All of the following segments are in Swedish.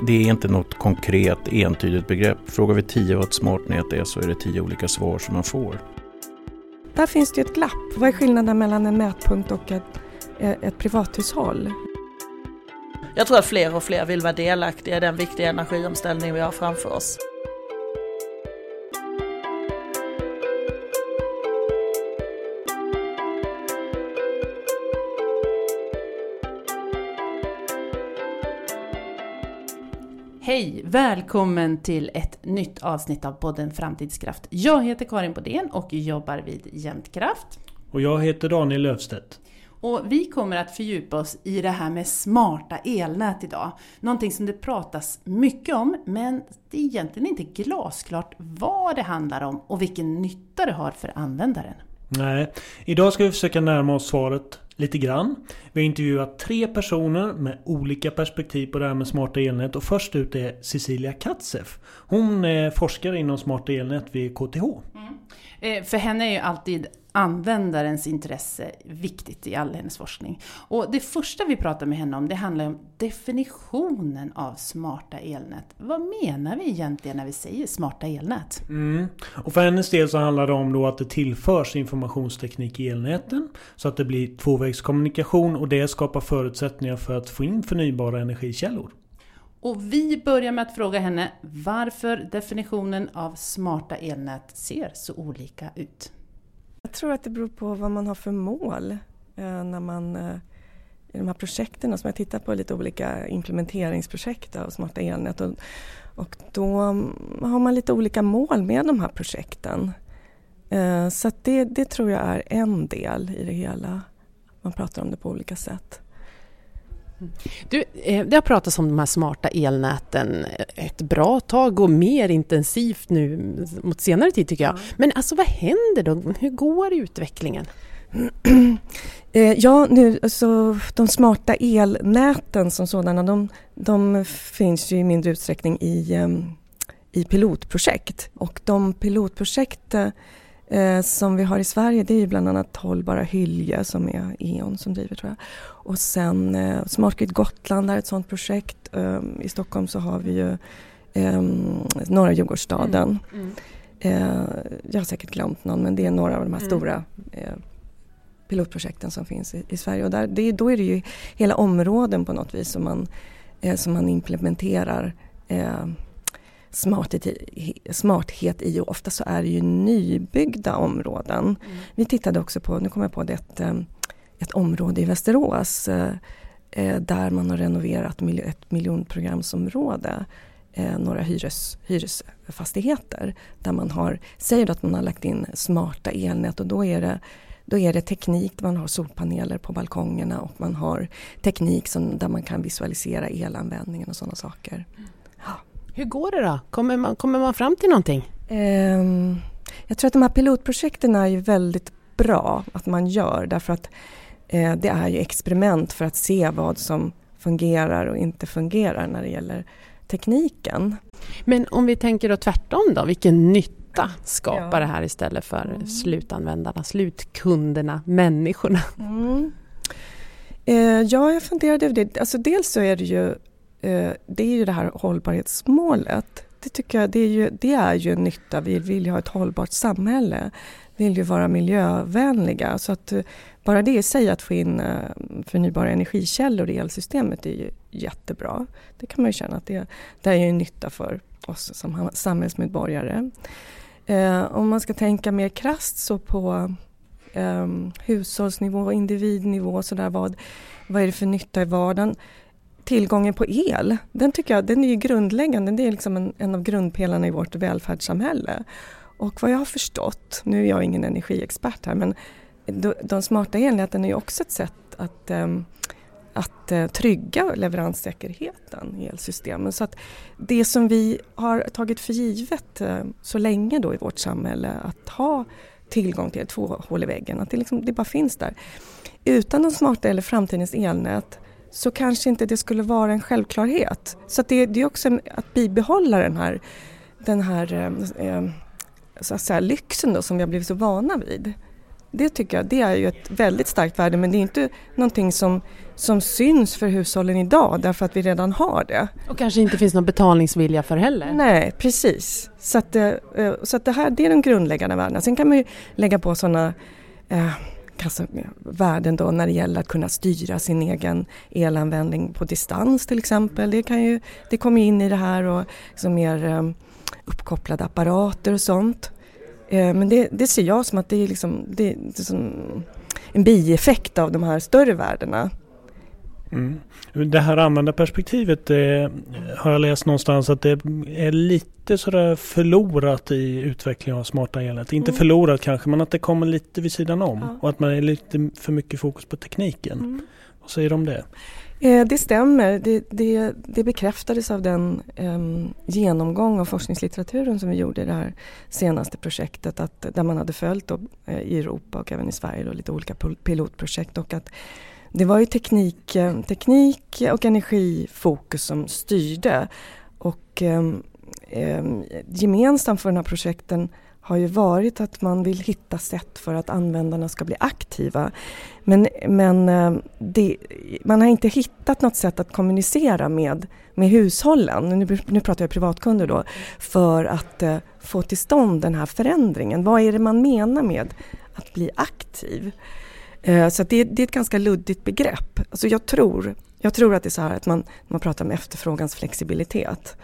Det är inte något konkret entydigt begrepp. Frågar vi tio vad ett smart nät är så är det tio olika svar som man får. Där finns det ett glapp. Vad är skillnaden mellan en mätpunkt och ett, ett privathushåll? Jag tror att fler och fler vill vara delaktiga i den viktiga energiomställning vi har framför oss. Hej! Välkommen till ett nytt avsnitt av podden Framtidskraft. Jag heter Karin Bodén och jobbar vid Jämtkraft. Och jag heter Daniel Löfstedt. Och vi kommer att fördjupa oss i det här med smarta elnät idag. Någonting som det pratas mycket om, men det är egentligen inte glasklart vad det handlar om och vilken nytta det har för användaren. Nej, idag ska vi försöka närma oss svaret lite grann. Vi har intervjuat tre personer med olika perspektiv på det här med smarta elnät och först ut är Cecilia Katzef. Hon eh, är forskare inom smarta elnät vid KTH. Mm. Eh, för henne är ju alltid användarens intresse viktigt i all hennes forskning. Och det första vi pratar med henne om det handlar om definitionen av smarta elnät. Vad menar vi egentligen när vi säger smarta elnät? Mm. Och för hennes del så handlar det om då att det tillförs informationsteknik i elnäten så att det blir tvåvägskommunikation och det skapar förutsättningar för att få in förnybara energikällor. Och vi börjar med att fråga henne varför definitionen av smarta elnät ser så olika ut. Jag tror att det beror på vad man har för mål eh, när man eh, i de här projekten som jag tittat på lite olika implementeringsprojekt av smarta elnät och, och då mm, har man lite olika mål med de här projekten. Eh, så det, det tror jag är en del i det hela. Man pratar om det på olika sätt. Du, eh, det har pratats om de här smarta elnäten ett bra tag och mer intensivt nu mot senare tid tycker jag. Mm. Men alltså vad händer då? Hur går utvecklingen? Eh, ja, nu, alltså, de smarta elnäten som sådana de, de finns ju i mindre utsträckning i, ehm, i pilotprojekt. Och de pilotprojekt eh, som vi har i Sverige det är ju bland annat Hållbara Hylje som är E.ON som driver tror jag. Och sen eh, Smart Grid Gotland är ett sådant projekt. Eh, I Stockholm så har vi ju eh, Norra Djurgårdsstaden. Mm. Mm. Eh, jag har säkert glömt någon men det är några av de här mm. stora eh, pilotprojekten som finns i, i Sverige. Och där, det, då är det ju hela områden på något vis som man, eh, som man implementerar smarthet i, smarthet i och ofta så är det ju nybyggda områden. Mm. Vi tittade också på, nu kommer jag på det, ett, eh, ett område i Västerås eh, eh, där man har renoverat ett miljonprogramsområde några hyres, hyresfastigheter där man har, säger att man har lagt in smarta elnät och då är det då är det teknik man har solpaneler på balkongerna och man har teknik som, där man kan visualisera elanvändningen och sådana saker. Mm. Hur går det då? Kommer man, kommer man fram till någonting? Um, jag tror att de här pilotprojekten är ju väldigt bra att man gör därför att eh, det är ju experiment för att se vad som fungerar och inte fungerar när det gäller tekniken. Men om vi tänker då tvärtom då, vilken nytta skapar ja. det här istället för mm. slutanvändarna, slutkunderna, människorna? Mm. Eh, ja, jag funderade över det. Alltså dels så är det ju Eh, det är ju det här hållbarhetsmålet. Det tycker jag, det är ju, det är ju en nytta. Vi vill ju ha ett hållbart samhälle. Vi vill ju vara miljövänliga. Så att eh, bara det i sig att få in eh, förnybara energikällor i elsystemet är ju jättebra. Det kan man ju känna att det, det är ju en nytta för oss som samhällsmedborgare. om man ska tänka mer krast så på um, hushållsnivå, individnivå, så där, vad, vad är det för nytta i vardagen? Tillgången på el, den tycker jag den är ju grundläggande. Det är liksom en, en av grundpelarna i vårt välfärdssamhälle. Och vad jag har förstått, nu är jag ingen energiexpert här, men de, smarta elnäten är ju också ett sätt att, ehm, att eh, trygga leveranssäkerheten i elsystemen. Så att det som vi har tagit för givet eh, så länge då i vårt samhälle, att ha tillgång till två hål i väggen, att det, liksom, det bara finns där. Utan de smarta eller framtidens elnät så kanske inte det skulle vara en självklarhet. Så det, det, är också att bibehålla den här, den här eh, eh, så att säga, lyxen då, som vi har blivit så vana vid. det tycker jag det är ju ett väldigt starkt värde men det är inte någonting som, som syns för hushållen idag därför att vi redan har det. Och kanske inte finns någon betalningsvilja för heller. Nej, precis. Så, att, eh, så att det här det är de grundläggande värdena. Sen kan man ju lägga på sådana eh, Alltså, värden då när det gäller att kunna styra sin egen elanvändning på distans till exempel. Det, kan ju, det kommer in i det här och liksom mer ehm, uppkopplade apparater och sånt. Eh, men det, det, ser jag som att det är, liksom, det, det är som en bieffekt av de här större värdena. Mm. Det här användarperspektivet eh, har jag läst någonstans att det är lite sådär förlorat i utvecklingen av smarta elnät. Inte mm. förlorat kanske men att det kommer lite vid sidan om ja. och att man är lite för mycket fokus på tekniken. Mm. Vad säger du om det? Eh, det stämmer. Det, det, det, bekräftades av den eh, genomgång av forskningslitteraturen som vi gjorde i det här senaste projektet. Att, där man hade följt då, eh, i Europa och även i Sverige då, lite olika pilotprojekt. Och att det var ju teknik, eh, teknik och energifokus som styrde. Och ehm, eh, gemensamt för de här projekten har ju varit att man vill hitta sätt för att användarna ska bli aktiva. Men, men eh, det, man har inte hittat något sätt att kommunicera med, med hushållen, nu, nu pratar jag privatkunder då, för att eh, få till stånd den här förändringen. Vad är det man menar med att bli aktiv? Eh, så det, det, är ett ganska luddigt begrepp. Alltså jag, tror, jag tror att det är så här att man, man pratar om efterfrågans flexibilitet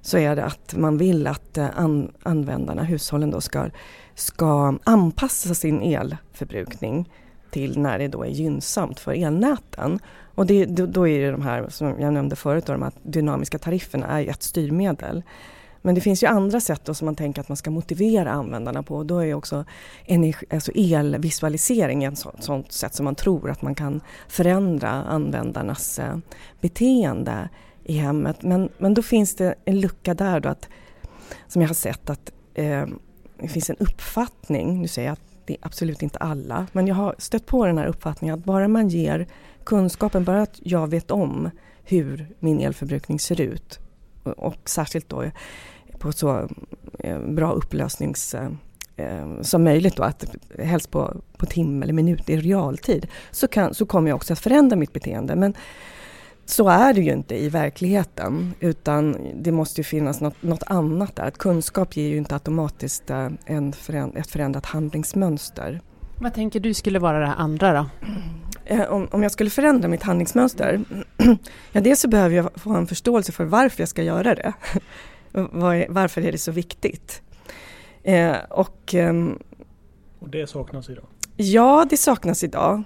så är det att man vill att eh, an, användarna, hushållen då ska, ska anpassa sin elförbrukning till när det då är gynnsamt för elnäten. Och det, då är det de här som jag nämnde förut, då, de här dynamiska tarifferna är ett styrmedel. Men det finns ju andra sätt då som man tänker att man ska motivera användarna på. Då är också energi, alltså elvisualisering ett sånt, sånt sätt som man tror att man kan förändra användarnas eh, beteende i hemmet. Men, men då finns det en lucka där då att, som jag har sett att eh, det finns en uppfattning, nu säger jag att det är absolut inte alla, men jag har stött på den här uppfattningen att bara man ger kunskapen, bara att jag vet om hur min elförbrukning ser ut och, och särskilt då på så eh, bra upplösnings eh, eh, som möjligt då, att helst på, på timme eller minut i realtid, så, kan, så kommer jag också att förändra mitt beteende. Men så är det ju inte i verkligheten utan det måste ju finnas något, något annat där. Att kunskap ger ju inte automatiskt en föränd, ett förändrat handlingsmönster. Vad tänker du skulle vara det andra då? Om, om jag skulle förändra mitt handlingsmönster? ja, dels så behöver jag få en förståelse för varför jag ska göra det. Varför är det så viktigt? Eh, och, ehm, och det saknas idag? Ja, det saknas idag.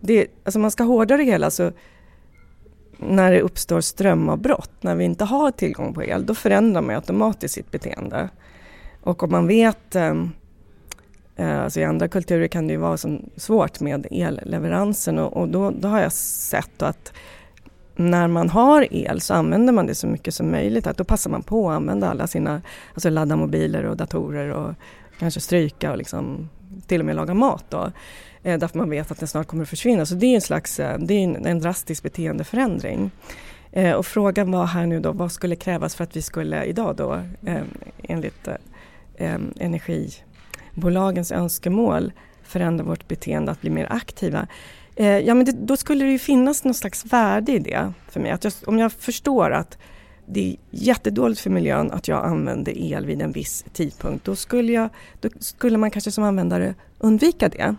Det, alltså man ska hårdare det hela så när det uppstår strömavbrott, när vi inte har tillgång på el, då förändrar man automatiskt sitt beteende. Och om man vet, eh, eh, alltså i andra kulturer kan det ju vara som svårt med elleveransen och, och då, då, har jag sett att när man har el så använder man det så mycket som möjligt. Att då passar man på att använda alla sina, alltså ladda mobiler och datorer och kanske stryka och liksom till och med laga mat. Då eh, därför man vet att den snart kommer att försvinna. Så det är en slags, eh, det är en, en drastisk beteendeförändring. Eh, och frågan var här nu då, vad skulle krävas för att vi skulle idag då eh, enligt eh, eh energibolagens önskemål förändra vårt beteende att bli mer aktiva. Eh, ja men det, då skulle det ju finnas någon slags värde i det för mig. Att jag, om jag förstår att det är jättedåligt för miljön att jag använder el vid en viss tidpunkt. Då skulle, jag, då skulle man kanske som användare undvika det.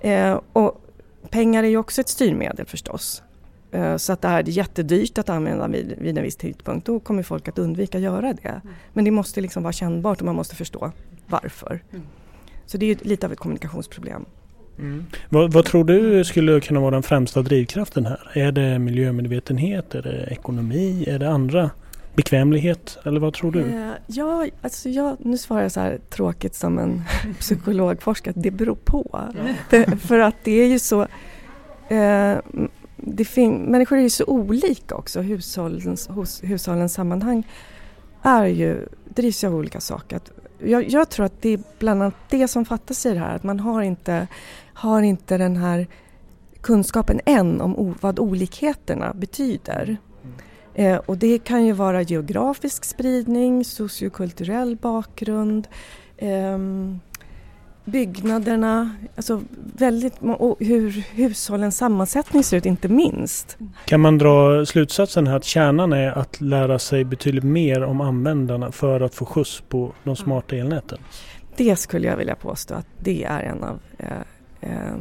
Eh, och pengar är ju också ett styrmedel förstås. Eh, så att det här är jättedyrt att använda vid, vid en viss tidpunkt, då kommer folk att undvika att göra det. Mm. Men det måste liksom vara kännbart och man måste förstå varför. Mm. Så det är lite av ett kommunikationsproblem. Mm. Vad, vad, tror du skulle kunna vara den främsta drivkraften här? Är det miljömedvetenhet? Är det ekonomi? Är det andra bekvämlighet eller vad tror du? Eh, ja, alltså jag, nu svarar jag så här tråkigt som en psykologforskare, det beror på. För, för, att det är ju så, eh, det fin- människor är ju så olika också, hushållens, hos, hushållens sammanhang är ju, drivs ju av olika saker. Jag, jag, tror att det är bland annat det som fattas i det här, att man har inte, har inte den här kunskapen än om vad olikheterna betyder. Eh, och det kan ju vara geografisk spridning, sociokulturell bakgrund, eh, byggnaderna, alltså väldigt, och hur hushållens sammansättning ser ut inte minst. Kan man dra slutsatsen här att kärnan är att lära sig betydligt mer om användarna för att få skjuts på de smarta elnäten? Det skulle jag vilja påstå att det är en av eh, eh,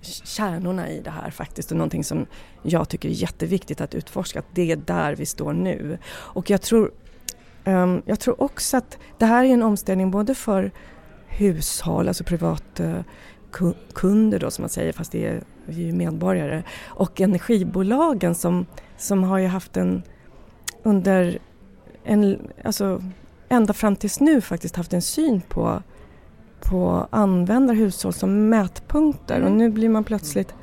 kärnorna i det här faktiskt och någonting som jag tycker är jätteviktigt att utforska. Att det är där vi står nu. Och jag tror, um, jag tror också att det här är en omställning både för hushåll, alltså privatkunder eh, då som man säger, fast det är, ju medborgare. Och energibolagen som, som har ju haft en, under en, alltså ända fram tills nu faktiskt haft en syn på, på användarhushåll som mätpunkter mm. och nu blir man plötsligt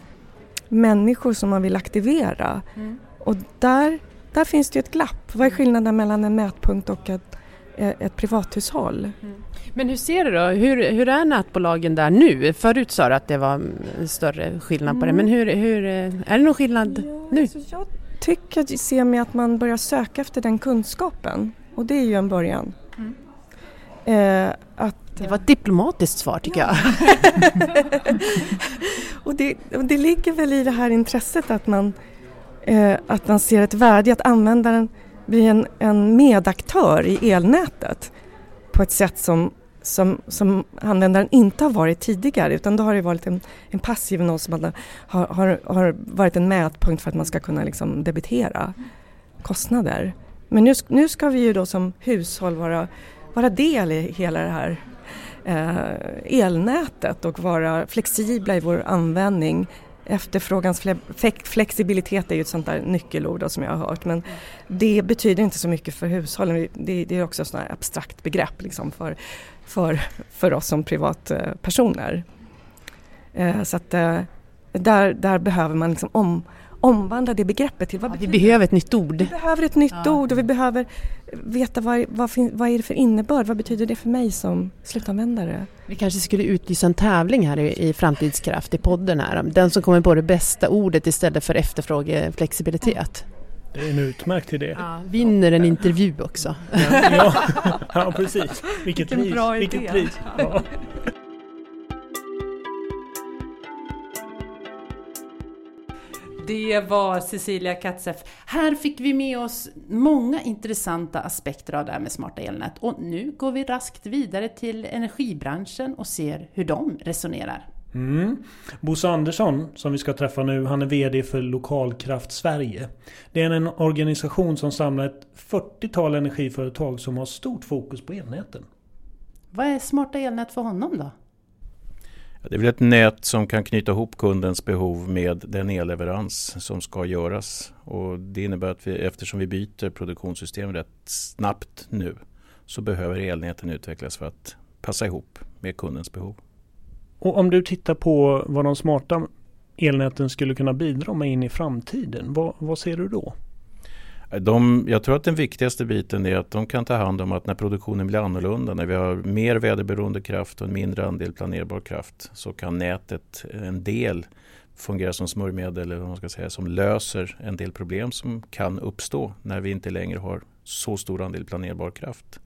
människor som man vill aktivera. Mm. Och där, där finns det ju ett glapp. Vad är skillnaden mellan en mätpunkt och ett, ett privathushåll? Mm. Men hur ser du då? Hur, hur är nätbolagen där nu? Förut sa du att det var större skillnad på det, men hur, hur, är det någon skillnad ja, nu? Alltså jag tycker att ser mig att man börjar söka efter den kunskapen och det är ju en början. Mm. Eh, att, det var ett diplomatiskt svar tycker ja. jag. och, det, och det ligger väl i det här intresset att man, eh, att man ser ett värde i att användaren blir en, en medaktör i elnätet på ett sätt som, som, som användaren inte har varit tidigare utan då har det varit en, en passiv någon som har, har, har varit en mätpunkt för att man ska kunna liksom debitera kostnader. Men nu, nu ska vi ju då som hushåll vara, vara del i hela det här Eh, elnätet och vara flexibla i vår användning Efterfrågans flexibilitet är ju ett sånt där nyckelord som jag har hört men det betyder inte så mycket för hushållen. Det, är också ett sånt abstrakt begrepp liksom för, för, för oss som privatpersoner. Eh, så att eh, där, där behöver man liksom om, omvandla det begreppet till vad ja, Vi behöver ett nytt ord. Vi behöver ett nytt ja. ord och vi behöver veta vad, vad, vad är det för innebörd, vad betyder det för mig som slutanvändare? Vi kanske skulle utlysa en tävling här i, i Framtidskraft i podden här. Den som kommer på det bästa ordet istället för efterfrågeflexibilitet. Det är en utmärkt idé. Ja, vinner en intervju också. Ja, ja, ja precis. Vilket Vilken pris. Bra idé. Vilket pris. Det var Cecilia Katzef. Här fick vi med oss många intressanta aspekter av det här med smarta elnät. Och nu går vi raskt vidare till energibranschen och ser hur de resonerar. Mm. Bosse Andersson, som vi ska träffa nu, han är VD för Lokalkraft Sverige. Det är en organisation som samlar ett 40-tal energiföretag som har stort fokus på elnäten. Vad är smarta elnät för honom då? Det är väl ett nät som kan knyta ihop kundens behov med den elleverans som ska göras. Och det innebär att vi, eftersom vi byter produktionssystem rätt snabbt nu så behöver elnäten utvecklas för att passa ihop med kundens behov. Och om du tittar på vad de smarta elnäten skulle kunna bidra med in i framtiden, vad, vad ser du då? De, jag tror att den viktigaste biten är att de kan ta hand om att när produktionen blir annorlunda, när vi har mer väderberoende kraft och en mindre andel planerbar kraft så kan nätet, en del, fungera som smörjmedel eller vad man ska säga, som löser en del problem som kan uppstå när vi inte längre har så stor andel planerbar kraft.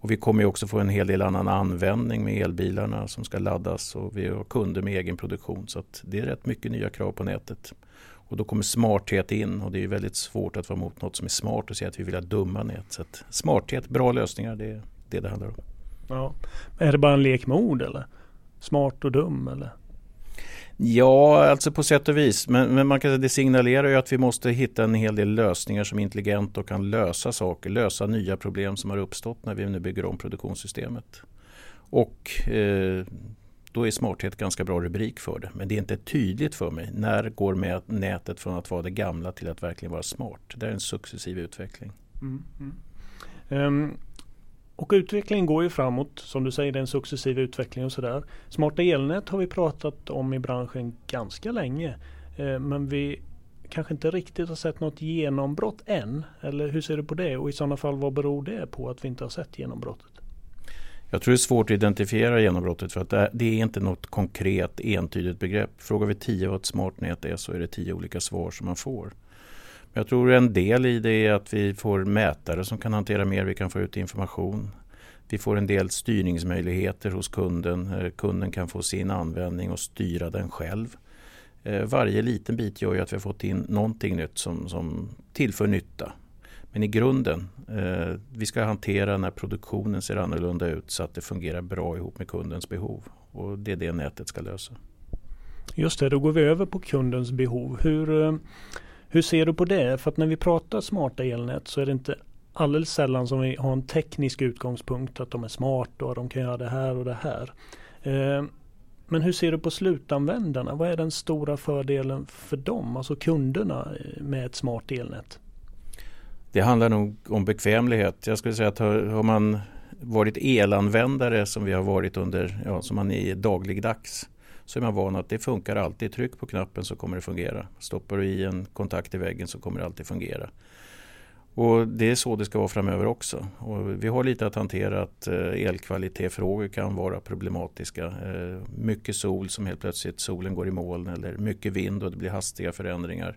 Och vi kommer också få en hel del annan användning med elbilarna som ska laddas och vi har kunder med egen produktion så det är rätt mycket nya krav på nätet. Och då kommer smarthet in och det är väldigt svårt att vara emot något som är smart och säga att vi vill ha dumma nät. Så smarthet, bra lösningar, det är det det handlar om. Ja. Är det bara en lek med ord eller? Smart och dum eller? Ja, alltså på sätt och vis. Men, men man kan säga det signalerar ju att vi måste hitta en hel del lösningar som är intelligent och kan lösa saker, lösa nya problem som har uppstått när vi nu bygger om produktionssystemet. Och eh, då är smarthet ganska bra rubrik för det. Men det är inte tydligt för mig. När går med nätet från att vara det gamla till att verkligen vara smart? Det är en successiv utveckling. Mm, mm. Um, och utvecklingen går ju framåt. Som du säger, det är en successiv utveckling och sådär. Smarta elnät har vi pratat om i branschen ganska länge. Uh, men vi kanske inte riktigt har sett något genombrott än. Eller hur ser du på det? Och i sådana fall vad beror det på att vi inte har sett genombrottet? Jag tror det är svårt att identifiera genombrottet för att det är inte något konkret entydigt begrepp. Frågar vi tio vad ett smart nät är så är det tio olika svar som man får. Men jag tror en del i det är att vi får mätare som kan hantera mer, vi kan få ut information. Vi får en del styrningsmöjligheter hos kunden. Eh, kunden kan få sin användning och styra den själv. Eh, varje liten bit gör ju att vi har fått in någonting nytt som, som tillför nytta. Men i grunden, eh, vi ska hantera när produktionen ser annorlunda ut så att det fungerar bra ihop med kundens behov. Och det är det nätet ska lösa. Just det, då går vi över på kundens behov. Hur, eh, hur ser du på det? För att när vi pratar smarta elnät så är det inte alldeles sällan som vi har en teknisk utgångspunkt att de är smarta och de kan göra det här och det här. Eh, men hur ser du på slutanvändarna? Vad är den stora fördelen för dem, alltså kunderna eh, med ett smart elnät? Det handlar nog om bekvämlighet. Jag skulle säga att har, man varit elanvändare som vi har varit under, ja, som man är dagligdags så är man van att det funkar alltid. Tryck på knappen så kommer det fungera. Stoppar du i en kontakt i väggen så kommer det alltid fungera. Och Det är så det ska vara framöver också. Och vi har lite att hantera att eh, elkvalitetsfrågor kan vara problematiska. Eh, mycket sol som helt plötsligt solen går i moln eller mycket vind och det blir hastiga förändringar.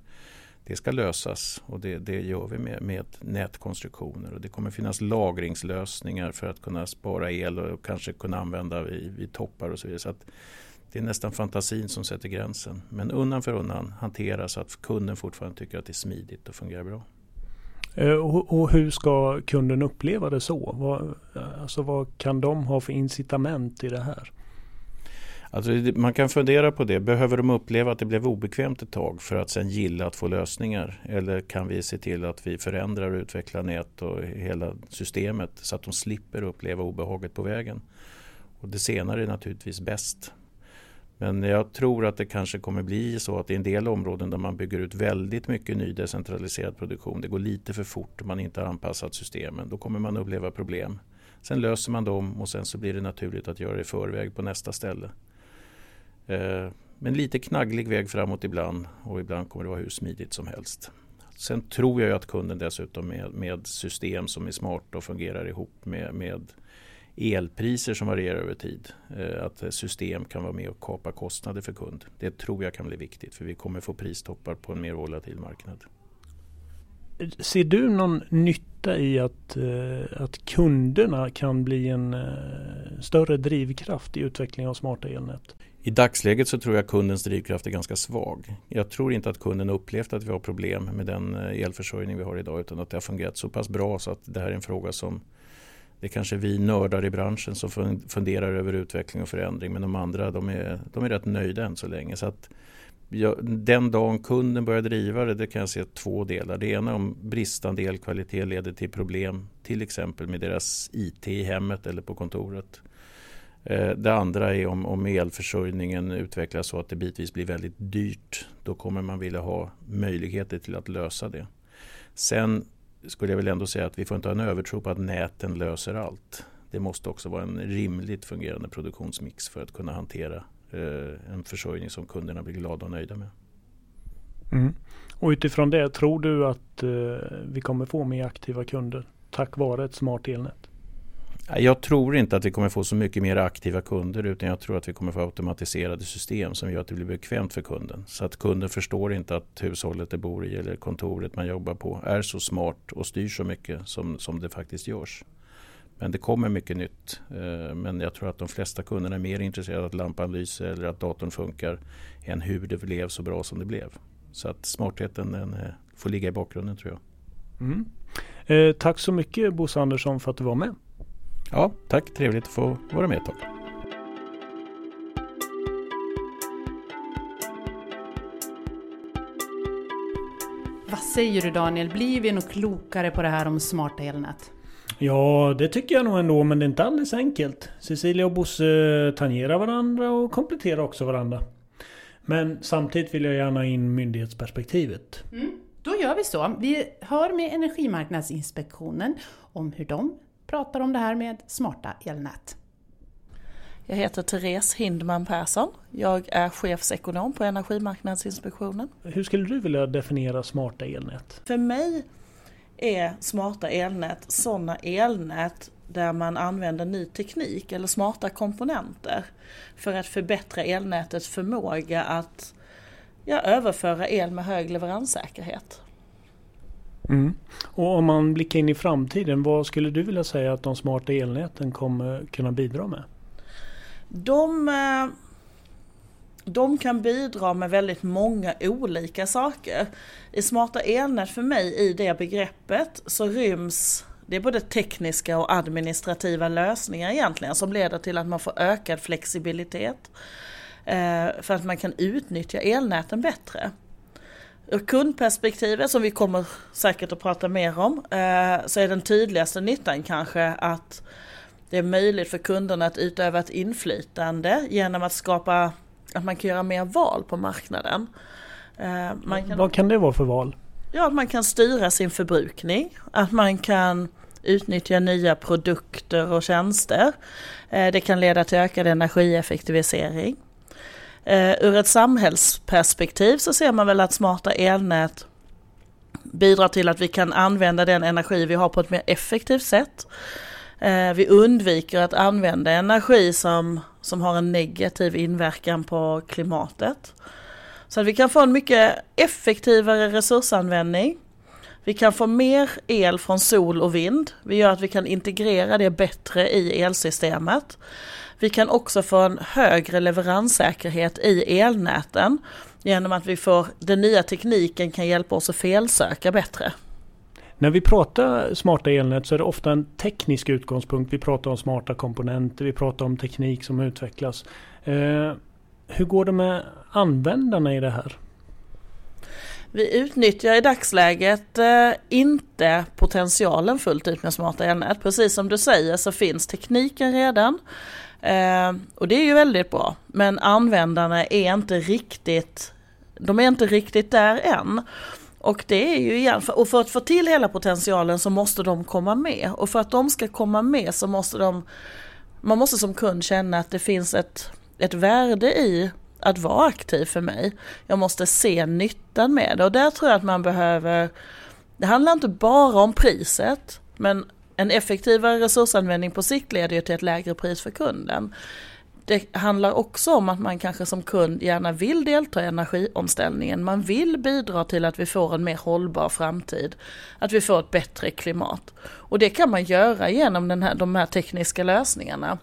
Det ska lösas och det, det gör vi med, med nätkonstruktioner. Och det kommer finnas lagringslösningar för att kunna spara el och kanske kunna använda vid, vid toppar och så vidare. Så det är nästan fantasin som sätter gränsen. Men undan för undan hantera så att kunden fortfarande tycker att det är smidigt och fungerar bra. Eh, och hur ska kunden uppleva det så? Vad, alltså vad kan de ha för incitament i det här? Alltså man kan fundera på det. Behöver de uppleva att det blev obekvämt ett tag för att sen gilla att få lösningar? Eller kan vi se till att vi förändrar och utvecklar nät och hela systemet så att de slipper uppleva obehaget på vägen? Och det senare är naturligtvis bäst. Men jag tror att det kanske kommer bli så att i en del områden där man bygger ut väldigt mycket ny decentraliserad produktion, det går lite för fort och man inte har anpassat systemen, då kommer man uppleva problem. Sen löser man dem och sen så blir det naturligt att göra det i förväg på nästa ställe. Eh, men lite knagglig väg framåt ibland och ibland kommer det vara hur smidigt som helst. Sen tror jag att kunden dessutom med, med system som är smarta och fungerar ihop med, med elpriser som varierar över tid. Eh, att system kan vara med och kapa kostnader för kund. Det tror jag kan bli viktigt för vi kommer få pristoppar på en mer volatil marknad. Ser du någon nytta i att, eh, att kunderna kan bli en större drivkraft i utvecklingen av smarta elnät? I dagsläget så tror jag kundens drivkraft är ganska svag. Jag tror inte att kunden upplevt att vi har problem med den eh, elförsörjning vi har idag utan att det har fungerat så pass bra så att det här är en fråga som det är kanske vi nördar i branschen som funderar över utveckling och förändring men de andra de är, de är rätt nöjda än så länge. Så att jag, den dagen kunden börjar driva det, det kan jag se två delar. Det ena om bristande elkvalitet leder till problem till exempel med deras IT i hemmet eller på kontoret. Eh, det andra är om, om elförsörjningen utvecklas så att det bitvis blir väldigt dyrt. Då kommer man vilja ha möjligheter till att lösa det. Sen skulle jag väl ändå säga att vi får inte ha en övertro på att näten löser allt. Det måste också vara en rimligt fungerande produktionsmix för att kunna hantera eh, en försörjning som kunderna blir glada och nöjda med. Mm. Och utifrån det, tror du att eh, vi kommer få mer aktiva kunder tack vare ett smart elnät? Jag tror inte att vi kommer få så mycket mer aktiva kunder utan jag tror att vi kommer få automatiserade system som gör att det blir bekvämt för kunden. Så att kunden förstår inte att hushållet det bor i eller kontoret man jobbar på är så smart och styr så mycket som, som det faktiskt görs. Men det kommer mycket nytt. Eh, men jag tror att de flesta kunderna är mer intresserade av att lampan lyser eller att datorn funkar än hur det blev så bra som det blev. Så att smartheten den eh, får ligga i bakgrunden tror jag. Mm. Eh, tack så mycket Bosse Andersson för att du var med. Ja, tack. Trevligt att få vara med ett tag. Vad säger du Daniel, blir vi nog klokare på det här om smarta elnät? Ja, det tycker jag nog ändå, men det är inte alldeles enkelt. Cecilia och Bosse tangerar varandra och kompletterar också varandra. Men samtidigt vill jag gärna in myndighetsperspektivet. Mm, då gör vi så. Vi hör med Energimarknadsinspektionen om hur de pratar om det här med smarta elnät. Jag heter Therese Hindman Persson. Jag är chefsekonom på Energimarknadsinspektionen. Hur skulle du vilja definiera smarta elnät? För mig är smarta elnät sådana elnät där man använder ny teknik eller smarta komponenter för att förbättra elnätets förmåga att ja, överföra el med hög leveranssäkerhet. Mm. Och om man blickar in i framtiden, vad skulle du vilja säga att de smarta elnäten kommer kunna bidra med? De, eh, de kan bidra med väldigt många olika saker. I smarta elnät för mig, i det begreppet, så ryms det är både tekniska och administrativa lösningar egentligen som leder till att man får ökad flexibilitet. Eh, för att man kan utnyttja elnäten bättre. Ur kundperspektivet, som vi kommer säkert att prata mer om, eh, så är den tydligaste nyttan kanske att det är möjligt för kunderna att utöva ett inflytande genom att skapa att man kan göra mer val på marknaden. Eh, kan, Vad kan det vara för val? Ja, att man kan styra sin förbrukning, att man kan utnyttja nya produkter och tjänster. Eh, det kan leda till ökad energieffektivisering. Eh, ur ett samhällsperspektiv så ser man väl att smarta elnät bidrar till att vi kan använda den energi vi har på ett mer effektivt sätt. Eh, vi undviker att använda energi som, som har en negativ inverkan på klimatet. Så att vi kan få en mycket effektivare resursanvändning. Vi kan få mer el från sol och vind. Vi gör att vi kan integrera det bättre i elsystemet. Vi kan också få en högre leveranssäkerhet i elnäten genom att vi får den nya tekniken kan hjälpa oss att felsöka bättre. När vi pratar smarta elnät så är det ofta en teknisk utgångspunkt. Vi pratar om smarta komponenter, vi pratar om teknik som utvecklas. Eh, hur går det med användarna i det här? Vi utnyttjar i dagsläget eh, inte potentialen fullt ut med smarta elnät. Precis som du säger så finns tekniken redan. Eh, och det är ju väldigt bra. Men användarna är inte riktigt, de är inte riktigt där än. Och det är ju igen, och för att få till hela potentialen så måste de komma med. Och för att de ska komma med så måste de, man måste som kund känna att det finns ett, ett värde i att vara aktiv för mig. Jag måste se nyttan med det och där tror jag att man behöver, det handlar inte bara om priset, men en effektivare resursanvändning på sikt leder ju till ett lägre pris för kunden. Det handlar också om att man kanske som kund gärna vill delta i energiomställningen. Man vill bidra till att vi får en mer hållbar framtid. Att vi får ett bättre klimat. Och det kan man göra genom den här, de här tekniska lösningarna.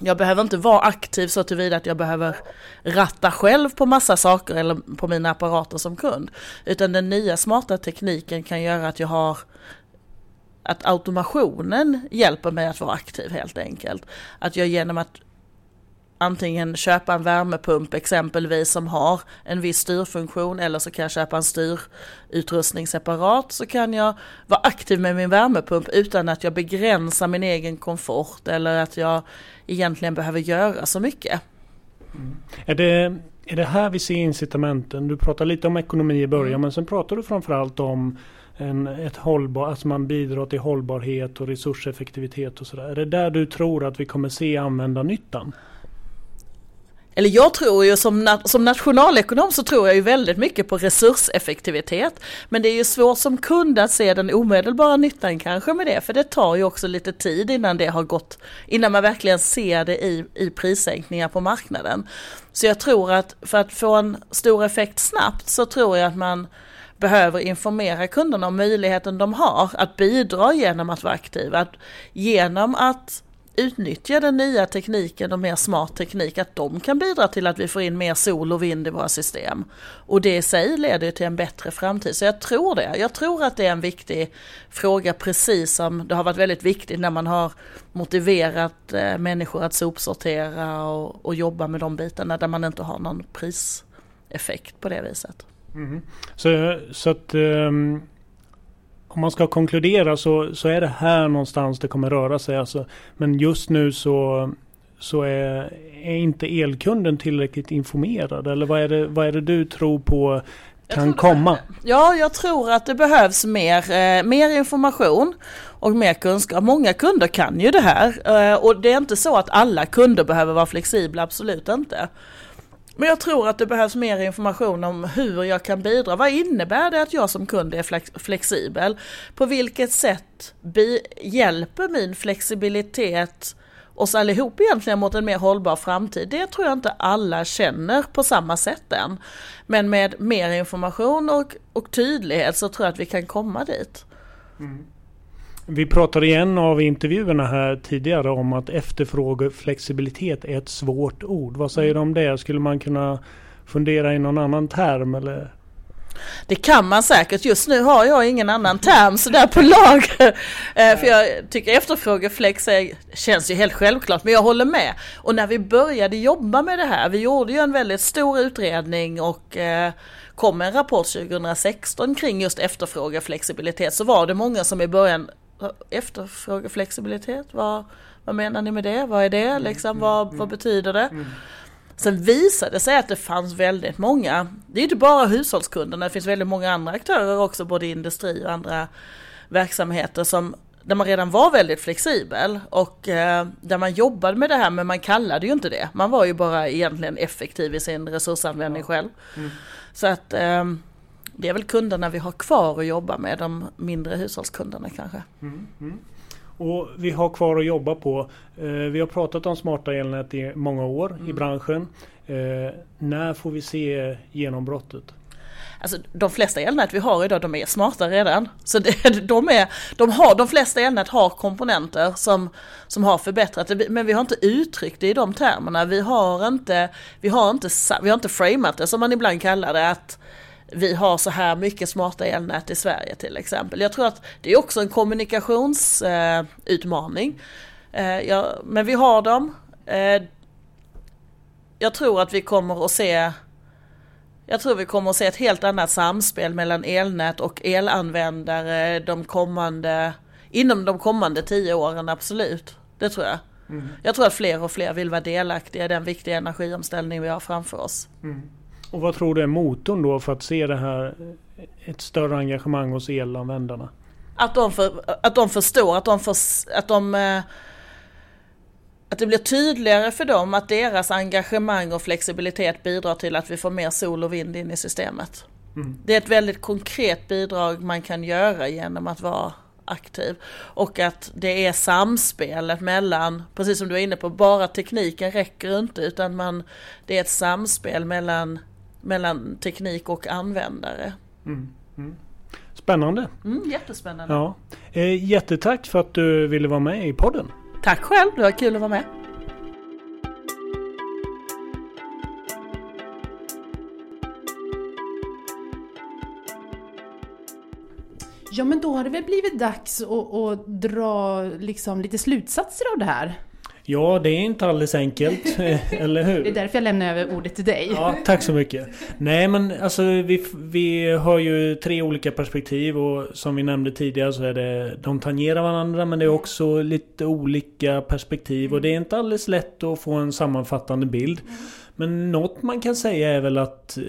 Jag behöver inte vara aktiv så tillvida att jag behöver ratta själv på massa saker eller på mina apparater som kund. Utan den nya smarta tekniken kan göra att jag har att automationen hjälper mig att vara aktiv helt enkelt. Att jag genom att antingen köpa en värmepump exempelvis som har en viss styrfunktion eller så kan jag köpa en styrutrustning separat så kan jag vara aktiv med min värmepump utan att jag begränsar min egen komfort eller att jag egentligen behöver göra så mycket. Mm. Är, det, är det här vi ser incitamenten? Du pratar lite om ekonomi i början mm. men sen pratar du framförallt om en, ett hållbar, alltså man bidrar till hållbarhet och resurseffektivitet och sådär. Är det där du tror att vi kommer se användarnyttan? Eller jag tror ju som, som nationalekonom så tror jag ju väldigt mycket på resurseffektivitet. Men det är ju svårt som kund att se den omedelbara nyttan kanske med det, för det tar ju också lite tid innan det har gått, innan man verkligen ser det i, i prissänkningar på marknaden. Så jag tror att för att få en stor effekt snabbt så tror jag att man behöver informera kunderna om möjligheten de har att bidra genom att vara aktiva. Att, genom att utnyttja den nya tekniken och mer smart teknik, att de kan bidra till att vi får in mer sol och vind i våra system. Och det i sig leder till en bättre framtid. Så jag tror det. Jag tror att det är en viktig fråga precis som det har varit väldigt viktigt när man har motiverat eh, människor att sopsortera och, och jobba med de bitarna där man inte har någon priseffekt på det viset. Mm. Så, så att um om man ska konkludera så, så är det här någonstans det kommer röra sig. Alltså, men just nu så, så är, är inte elkunden tillräckligt informerad. Eller vad är det, vad är det du tror på kan komma? Ja, jag tror att det behövs mer, eh, mer information och mer kunskap. Många kunder kan ju det här eh, och det är inte så att alla kunder behöver vara flexibla, absolut inte. Men jag tror att det behövs mer information om hur jag kan bidra. Vad innebär det att jag som kund är flexibel? På vilket sätt hjälper min flexibilitet oss allihop egentligen mot en mer hållbar framtid. Det tror jag inte alla känner på samma sätt än. Men med mer information och, och tydlighet så tror jag att vi kan komma dit. Mm. Vi pratade i en av intervjuerna här tidigare om att efterfrågeflexibilitet är ett svårt ord. Vad säger du om det? Skulle man kunna fundera i någon annan term eller? Det kan man säkert. Just nu har jag ingen annan term sådär på lager. Eh, för jag tycker efterfrågeflex är, känns ju helt självklart, men jag håller med. Och när vi började jobba med det här, vi gjorde ju en väldigt stor utredning och eh, kom med en rapport 2016 kring just efterfrågeflexibilitet så var det många som i början efterfrågeflexibilitet, vad, vad menar ni med det? Vad är det? Liksom, vad, vad betyder det? Sen visade det sig att det fanns väldigt många, det är inte bara hushållskunderna, det finns väldigt många andra aktörer också, både industri och andra verksamheter som där man redan var väldigt flexibel och eh, där man jobbade med det här men man kallade ju inte det. Man var ju bara egentligen effektiv i sin resursanvändning själv. Mm. Så att eh, det är väl kunderna vi har kvar att jobba med, de mindre hushållskunderna kanske. Mm, mm. Och vi har kvar att jobba på. Eh, vi har pratat om smarta elnät i många år mm. i branschen. Eh, när får vi se genombrottet? Alltså, de flesta elnät vi har idag de är smarta redan. Så det, de, är, de, har, de flesta elnät har komponenter som, som har förbättrat det. Men vi har inte uttryckt det i de termerna. Vi har inte, vi har inte, vi har inte framat det som man ibland kallar det. att vi har så här mycket smarta elnät i Sverige till exempel. Jag tror att det är också en kommunikationsutmaning. Eh, ja, men vi har dem. Eh, jag tror att vi kommer att se jag tror vi kommer att se ett helt annat samspel mellan elnät och elanvändare de kommande, inom de kommande tio åren, absolut. Det tror jag. Mm. Jag tror att fler och fler vill vara delaktiga i den viktiga energiomställning vi har framför oss. Mm. Och vad tror du är motorn då för att se det här, ett större engagemang hos elanvändarna? Att de, för, att de förstår, att de, för, att de eh, att det blir tydligare för dem att deras engagemang och flexibilitet bidrar till att vi får mer sol och vind in i systemet. Mm. Det är ett väldigt konkret bidrag man kan göra genom att vara aktiv. Och att det är samspelet mellan, precis som du är inne på, bara tekniken räcker inte utan man, det är ett samspel mellan mellan teknik och användare. Mm. Mm. Spännande! Mm, jättespännande! Ja. Eh, jättetack för att du ville vara med i podden! Tack själv, det var kul att vara med! Ja men då har det väl blivit dags att, att dra liksom lite slutsatser av det här? Ja, det är inte alldeles enkelt, eller hur? Det är därför jag lämnar över ordet till dig. Ja, tack så mycket. Nej, men alltså vi, vi har ju tre olika perspektiv och som vi nämnde tidigare så är det de tangerar varandra men det är också lite olika perspektiv och det är inte alldeles lätt att få en sammanfattande bild. Men något man kan säga är väl att eh,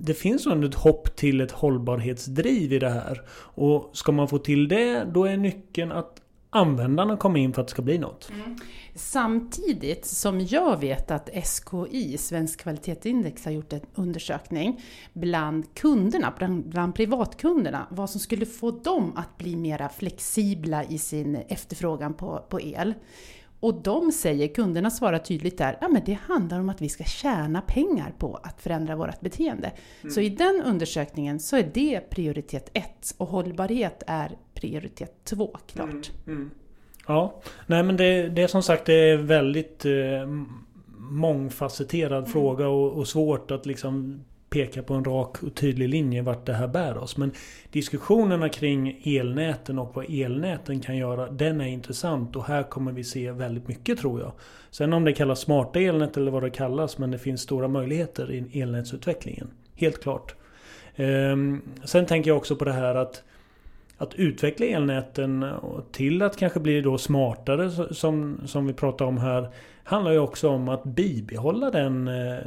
det finns ändå ett hopp till ett hållbarhetsdriv i det här. Och ska man få till det, då är nyckeln att användarna kommer in för att det ska bli något. Mm. Samtidigt som jag vet att SKI, Svensk kvalitetsindex, har gjort en undersökning bland kunderna, bland, bland privatkunderna, vad som skulle få dem att bli mera flexibla i sin efterfrågan på, på el. Och de säger, kunderna svarar tydligt där, ja men det handlar om att vi ska tjäna pengar på att förändra vårt beteende. Mm. Så i den undersökningen så är det prioritet ett och hållbarhet är prioritet två, klart. Mm. Mm. Ja, nej men det, det är som sagt det är väldigt eh, mångfacetterad mm. fråga och, och, svårt att liksom peka på en rak och tydlig linje vart det här bär oss. Men diskussionerna kring elnäten och vad elnäten kan göra, den är intressant och här kommer vi se väldigt mycket tror jag. Sen om det kallas smarta elnät eller vad det kallas, men det finns stora möjligheter i elnätsutvecklingen. Helt klart. Ehm, sen tänker jag också på det här att att utveckla elnäten till att kanske bli då smartare som, som vi pratar om här handlar ju också om att bibehålla den, eh,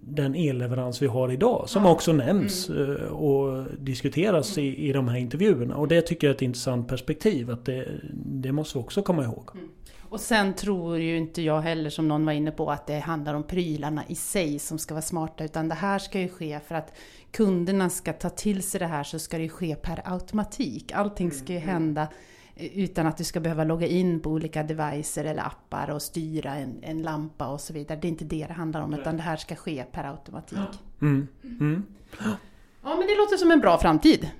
den elleverans vi har idag. Som också nämns mm. Eh, och diskuteras i, i de här intervjuerna. Och det tycker jag är ett intressant perspektiv. Att det, det måste vi också komma ihåg. Mm. Och sen tror ju inte jag heller, som någon var inne på, att det handlar om prylarna i sig som ska vara smarta. Utan det här ska ju ske för att kunderna ska ta till sig det här så ska det ske per automatik. Allting ska ju mm. hända Utan att du ska behöva logga in på olika devicer eller appar och styra en, en lampa och så vidare. Det är inte det det handlar om, utan det här ska ske per automatik. Mm. Mm. Ja, men det låter som en bra framtid.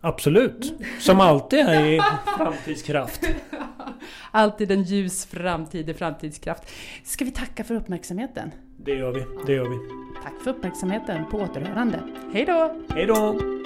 Absolut. Som alltid är i framtidskraft. Alltid en ljus framtid i framtidskraft. Ska vi tacka för uppmärksamheten? Det gör vi. Det gör vi. Tack för uppmärksamheten. På återhörande. Hej då! Hej då!